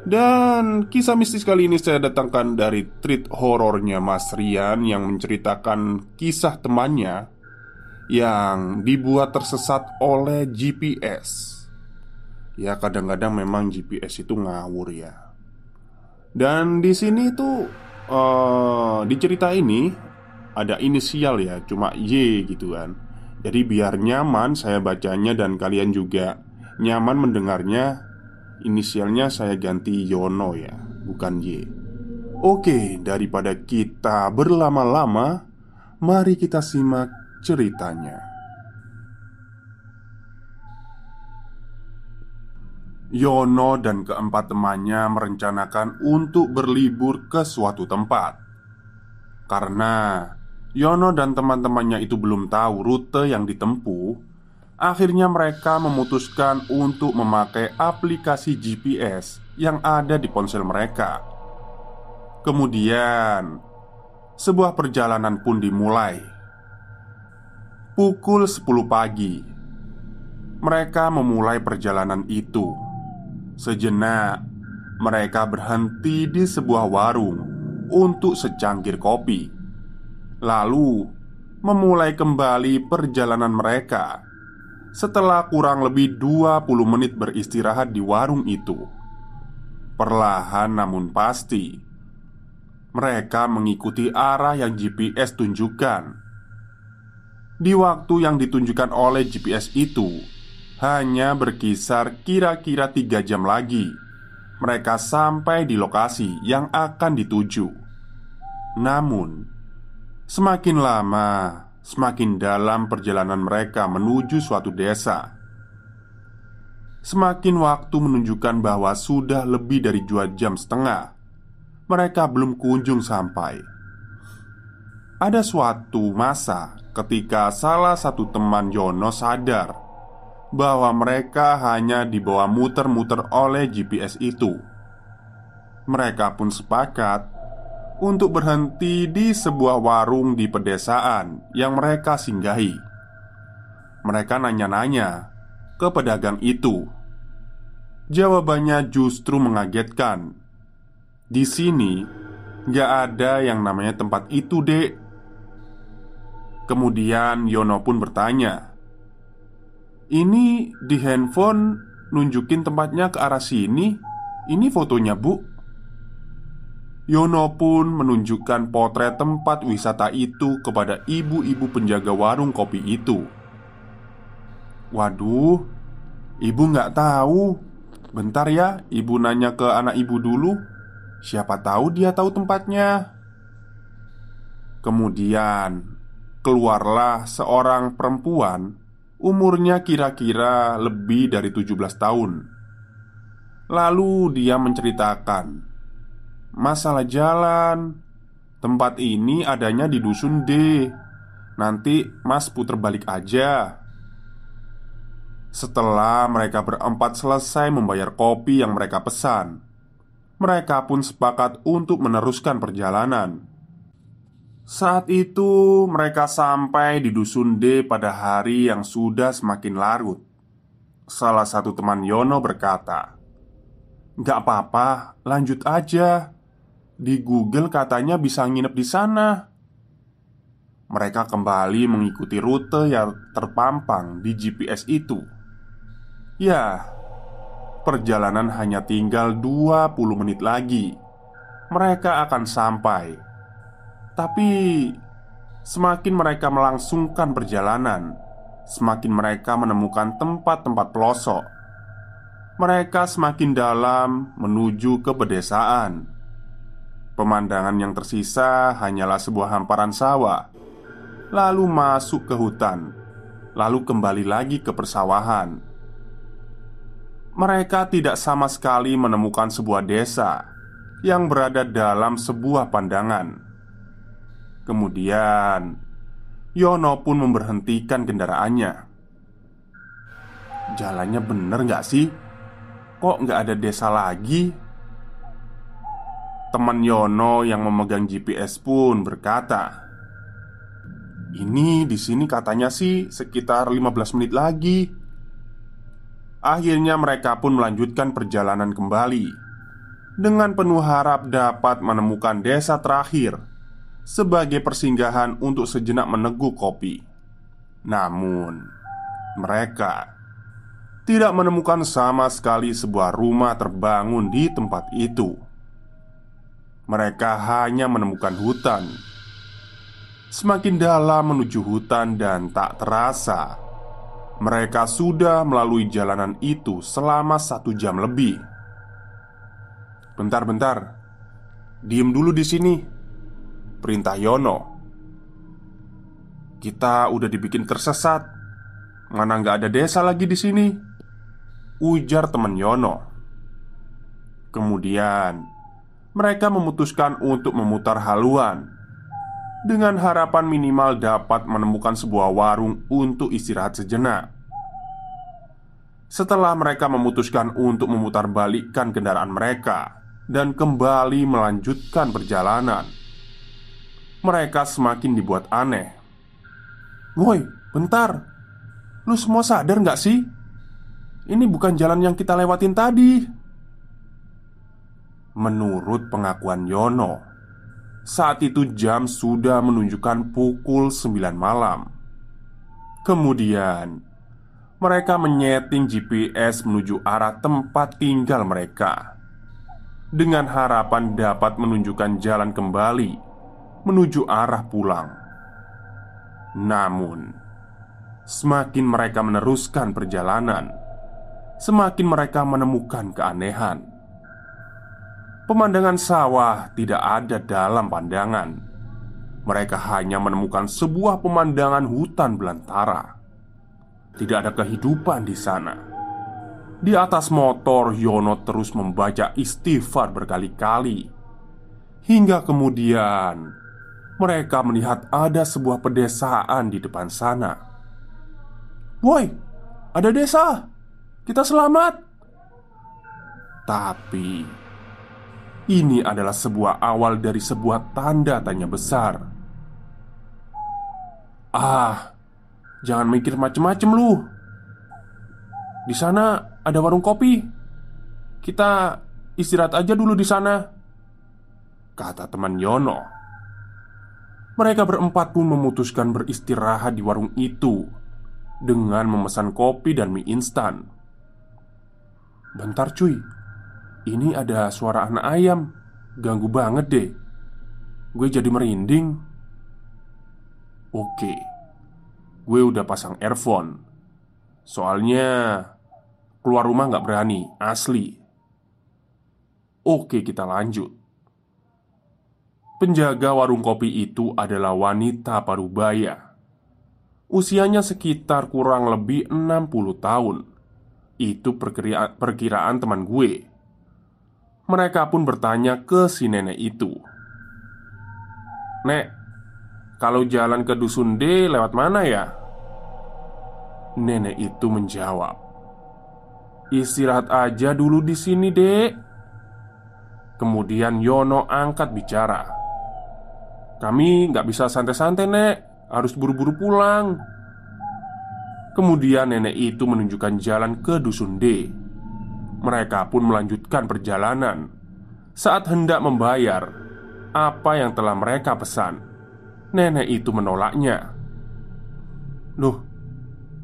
dan kisah mistis kali ini saya datangkan dari treat horornya Mas Rian yang menceritakan kisah temannya yang dibuat tersesat oleh GPS. Ya kadang-kadang memang GPS itu ngawur ya. Dan di sini tuh uh, di cerita ini ada inisial ya, cuma Y gitu kan. Jadi biar nyaman saya bacanya dan kalian juga nyaman mendengarnya Inisialnya saya ganti Yono ya, bukan Y. Oke, daripada kita berlama-lama Mari kita simak ceritanya. Yono dan keempat temannya merencanakan untuk berlibur ke suatu tempat. Karena Yono dan teman-temannya itu belum tahu rute yang ditempuh Akhirnya mereka memutuskan untuk memakai aplikasi GPS yang ada di ponsel mereka. Kemudian, sebuah perjalanan pun dimulai. Pukul 10 pagi, mereka memulai perjalanan itu. Sejenak, mereka berhenti di sebuah warung untuk secangkir kopi. Lalu, memulai kembali perjalanan mereka setelah kurang lebih 20 menit beristirahat di warung itu. Perlahan namun pasti Mereka mengikuti arah yang GPS tunjukkan. Di waktu yang ditunjukkan oleh GPS itu Hanya berkisar kira-kira 3 jam lagi Mereka sampai di lokasi yang akan dituju. Namun Semakin lama semakin dalam perjalanan mereka menuju suatu desa. Semakin waktu menunjukkan bahwa sudah lebih dari dua jam setengah, mereka belum kunjung sampai. Ada suatu masa ketika salah satu teman Yono sadar bahwa mereka hanya dibawa muter-muter oleh GPS itu. Mereka pun sepakat untuk berhenti di sebuah warung di pedesaan yang mereka singgahi. Mereka nanya-nanya ke pedagang itu. Jawabannya justru mengagetkan. Di sini gak ada yang namanya tempat itu, Dek. Kemudian Yono pun bertanya, "Ini di handphone nunjukin tempatnya ke arah sini. Ini fotonya, Bu." Yono pun menunjukkan potret tempat wisata itu kepada ibu-ibu penjaga warung kopi itu. Waduh, ibu nggak tahu. Bentar ya, ibu nanya ke anak ibu dulu. Siapa tahu dia tahu tempatnya. Kemudian keluarlah seorang perempuan Umurnya kira-kira lebih dari 17 tahun Lalu dia menceritakan Masalah jalan. Tempat ini adanya di dusun D. Nanti mas puter balik aja. Setelah mereka berempat selesai membayar kopi yang mereka pesan Mereka pun sepakat untuk meneruskan perjalanan. Saat itu mereka sampai di Dusun D pada hari yang sudah semakin larut. Salah satu teman Yono berkata Gak apa-apa, lanjut aja Di Google katanya bisa nginep di sana mereka kembali mengikuti rute yang terpampang di GPS itu. Ya, perjalanan hanya tinggal 20 menit lagi. Mereka akan sampai. Tapi semakin mereka melangsungkan perjalanan, semakin mereka menemukan tempat-tempat pelosok. Mereka semakin dalam menuju ke pedesaan. Pemandangan yang tersisa hanyalah sebuah hamparan sawah lalu masuk ke hutan, lalu kembali lagi ke persawahan. Mereka tidak sama sekali menemukan sebuah desa yang berada dalam sebuah pandangan. Kemudian, Yono pun memberhentikan kendaraannya. Jalannya bener gak sih? Kok gak ada desa lagi? Teman Yono yang memegang GPS pun berkata, ini di sini katanya sih sekitar 15 menit lagi. Akhirnya mereka pun melanjutkan perjalanan kembali dengan penuh harap dapat menemukan desa terakhir sebagai persinggahan untuk sejenak meneguk kopi. Namun, mereka tidak menemukan sama sekali sebuah rumah terbangun di tempat itu. Mereka hanya menemukan hutan. Semakin dalam menuju hutan dan tak terasa Mereka sudah melalui jalanan itu selama satu jam lebih. Bentar-bentar Diem dulu di sini Perintah Yono. Kita udah dibikin tersesat. Mana nggak ada desa lagi di sini? Ujar teman Yono. Kemudian Mereka memutuskan untuk memutar haluan dengan harapan minimal dapat menemukan sebuah warung untuk istirahat sejenak. Setelah mereka memutuskan untuk memutarbalikkan kendaraan mereka dan kembali melanjutkan perjalanan, mereka semakin dibuat aneh. "Woi, bentar, lu semua sadar nggak sih? Ini bukan jalan yang kita lewatin tadi." Menurut pengakuan Yono, saat itu jam sudah menunjukkan pukul 9 malam. Kemudian Mereka menyeting GPS menuju arah tempat tinggal mereka. Dengan harapan dapat menunjukkan jalan kembali Menuju arah pulang. Namun Semakin mereka meneruskan perjalanan Semakin mereka menemukan keanehan Pemandangan sawah tidak ada dalam pandangan. Mereka hanya menemukan sebuah pemandangan hutan belantara. Tidak ada kehidupan di sana. Di atas motor, Yono terus membaca istighfar berkali-kali hingga kemudian mereka melihat ada sebuah pedesaan di depan sana. "Woi, ada desa! Kita selamat!" Tapi ini adalah sebuah awal dari sebuah tanda tanya besar. Ah, jangan mikir macem-macem lu. Di sana ada warung kopi. Kita istirahat aja dulu di sana. Kata teman Yono. Mereka berempat pun memutuskan beristirahat di warung itu dengan memesan kopi dan mie instan. Bentar cuy, ini ada suara anak ayam. Ganggu banget deh. Gue jadi merinding. Oke. Gue udah pasang earphone. Soalnya Keluar rumah gak berani. Asli. Oke kita lanjut. Penjaga warung kopi itu adalah wanita parubaya. Usianya sekitar kurang lebih 60 tahun. Itu perkiraan, perkiraan teman gue mereka pun bertanya ke si nenek itu Nek, Kalau jalan ke dusun D lewat mana ya? Nenek itu menjawab Istirahat aja dulu di sini dek Kemudian Yono angkat bicara Kami nggak bisa santai-santai nek Harus buru-buru pulang Kemudian nenek itu menunjukkan jalan ke dusun D. Mereka pun melanjutkan perjalanan. Saat hendak membayar apa yang telah mereka pesan, nenek itu menolaknya. "Loh,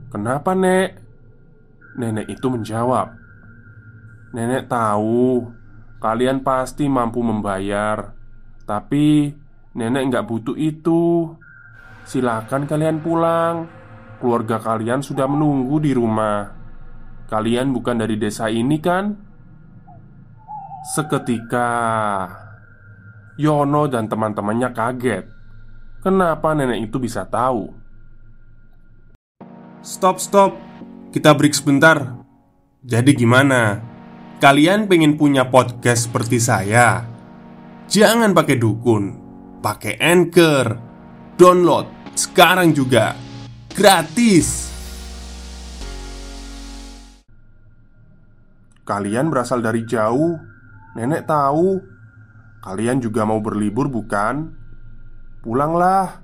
kenapa, Nek?" Nenek itu menjawab, "Nenek tahu kalian pasti mampu membayar, tapi nenek nggak butuh itu. Silakan kalian pulang." Keluarga kalian sudah menunggu di rumah. Kalian bukan dari desa ini, kan? Seketika Yono dan teman-temannya kaget. Kenapa nenek itu bisa tahu? Stop, stop. Kita break sebentar. Jadi gimana? Kalian pengen punya podcast seperti saya? Jangan pakai dukun, pakai anchor. Download sekarang juga gratis. Kalian berasal dari jauh. Nenek tahu. Kalian juga mau berlibur, bukan? Pulanglah.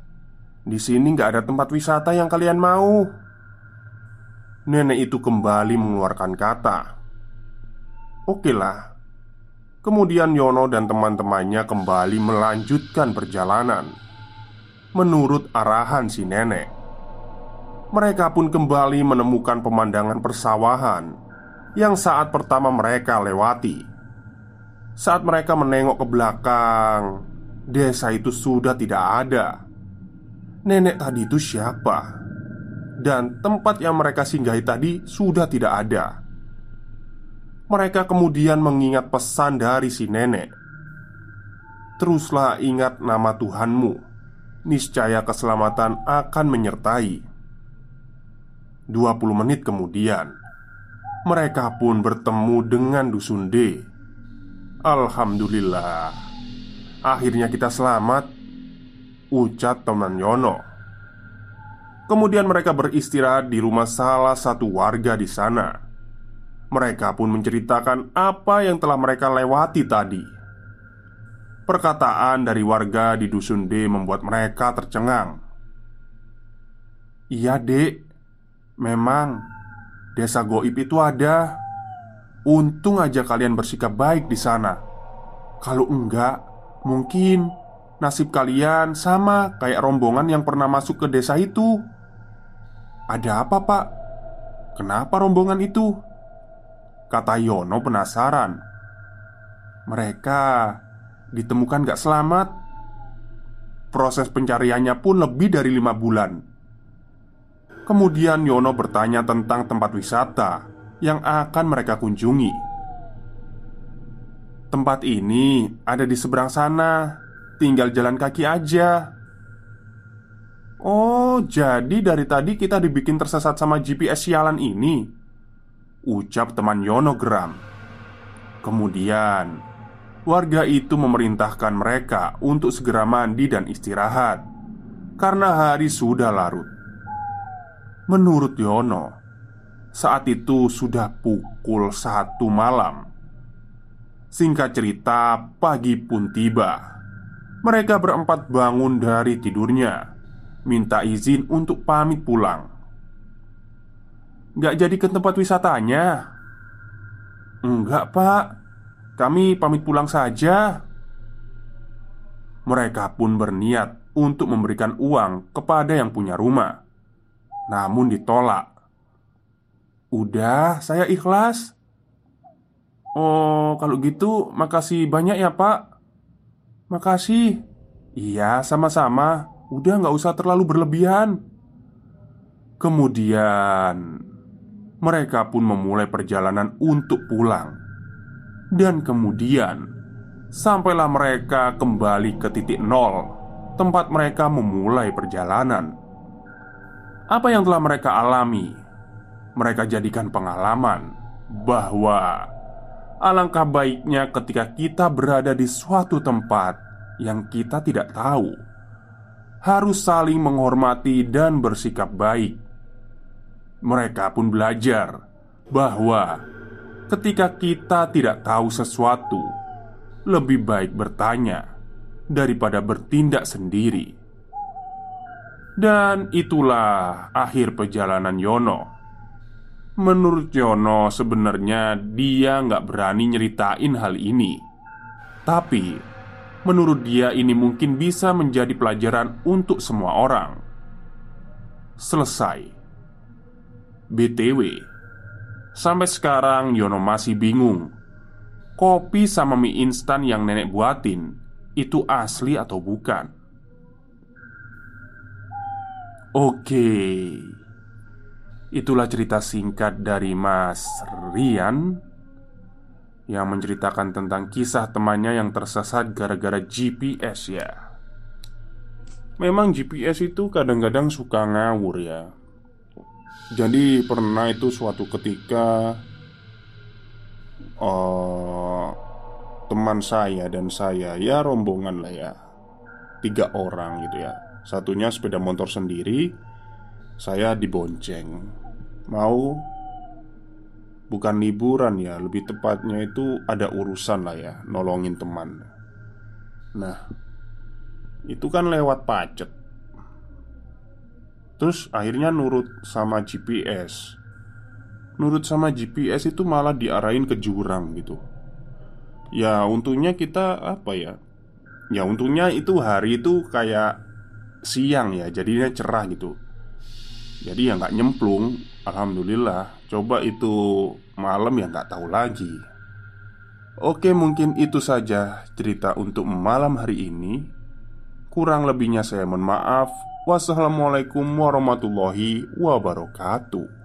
Di sini nggak ada tempat wisata yang kalian mau. Nenek itu kembali mengeluarkan kata. Oke lah. Kemudian Yono dan teman-temannya kembali melanjutkan perjalanan menurut arahan si nenek mereka pun kembali menemukan pemandangan persawahan yang saat pertama mereka lewati. Saat mereka menengok ke belakang, desa itu sudah tidak ada. Nenek tadi itu siapa? Dan tempat yang mereka singgahi tadi sudah tidak ada. Mereka kemudian mengingat pesan dari si nenek. Teruslah ingat nama Tuhanmu, niscaya keselamatan akan menyertai. 20 menit kemudian Mereka pun bertemu dengan Dusun D. Alhamdulillah. Akhirnya kita selamat Ucat teman Yono. Kemudian mereka beristirahat di rumah salah satu warga di sana. Mereka pun menceritakan apa yang telah mereka lewati tadi. Perkataan dari warga di Dusun D membuat mereka tercengang. Iya dek. Memang Desa goib itu ada. Untung aja kalian bersikap baik di sana. Kalau enggak Mungkin Nasib kalian sama kayak rombongan yang pernah masuk ke desa itu. Ada apa pak? Kenapa rombongan itu? Kata Yono penasaran. Mereka ditemukan gak selamat. Proses pencariannya pun lebih dari lima bulan Kemudian Yono bertanya tentang tempat wisata yang akan mereka kunjungi. Tempat ini ada di seberang sana, tinggal jalan kaki aja. Oh, jadi dari tadi kita dibikin tersesat sama GPS sialan ini. Ucap teman Yono geram. Kemudian, warga itu memerintahkan mereka untuk segera mandi dan istirahat karena hari sudah larut. Menurut Yono, saat itu sudah pukul satu malam. Singkat cerita, pagi pun tiba. Mereka berempat bangun dari tidurnya, minta izin untuk pamit pulang. Gak jadi ke tempat wisatanya? Enggak, Pak. Kami pamit pulang saja. Mereka pun berniat untuk memberikan uang kepada yang punya rumah namun ditolak. "Udah, saya ikhlas." "Oh, kalau gitu, makasih banyak ya, Pak." "Makasih." "Iya, sama-sama. Udah nggak usah terlalu berlebihan." Kemudian mereka pun memulai perjalanan untuk pulang, dan kemudian sampailah mereka kembali ke titik nol, tempat mereka memulai perjalanan apa yang telah mereka alami, mereka jadikan pengalaman bahwa alangkah baiknya ketika kita berada di suatu tempat yang kita tidak tahu harus saling menghormati dan bersikap baik. Mereka pun belajar bahwa ketika kita tidak tahu sesuatu, lebih baik bertanya daripada bertindak sendiri. Dan itulah akhir perjalanan Yono. Menurut Yono, sebenarnya dia nggak berani nyeritain hal ini. Tapi, menurut dia ini mungkin bisa menjadi pelajaran untuk semua orang. Selesai. BTW, sampai sekarang Yono masih bingung. Kopi sama mie instan yang nenek buatin itu asli atau bukan. Oke, itulah cerita singkat dari Mas Rian yang menceritakan tentang kisah temannya yang tersesat gara-gara GPS ya. Memang GPS itu kadang-kadang suka ngawur ya. Jadi pernah itu suatu ketika uh, teman saya dan saya ya rombongan lah ya tiga orang gitu ya Satunya sepeda motor sendiri Saya dibonceng Mau Bukan liburan ya Lebih tepatnya itu ada urusan lah ya Nolongin teman. Nah Itu kan lewat pacet. Terus akhirnya nurut sama GPS Nurut sama GPS itu malah diarahin ke jurang gitu. Ya untungnya kita apa ya? Ya untungnya itu hari itu kayak siang ya jadinya cerah gitu. Jadi ya nggak nyemplung Alhamdulillah. Coba itu malam ya nggak tahu lagi. Oke mungkin itu saja cerita untuk malam hari ini. Kurang lebihnya saya mohon maaf. Wassalamualaikum warahmatullahi wabarakatuh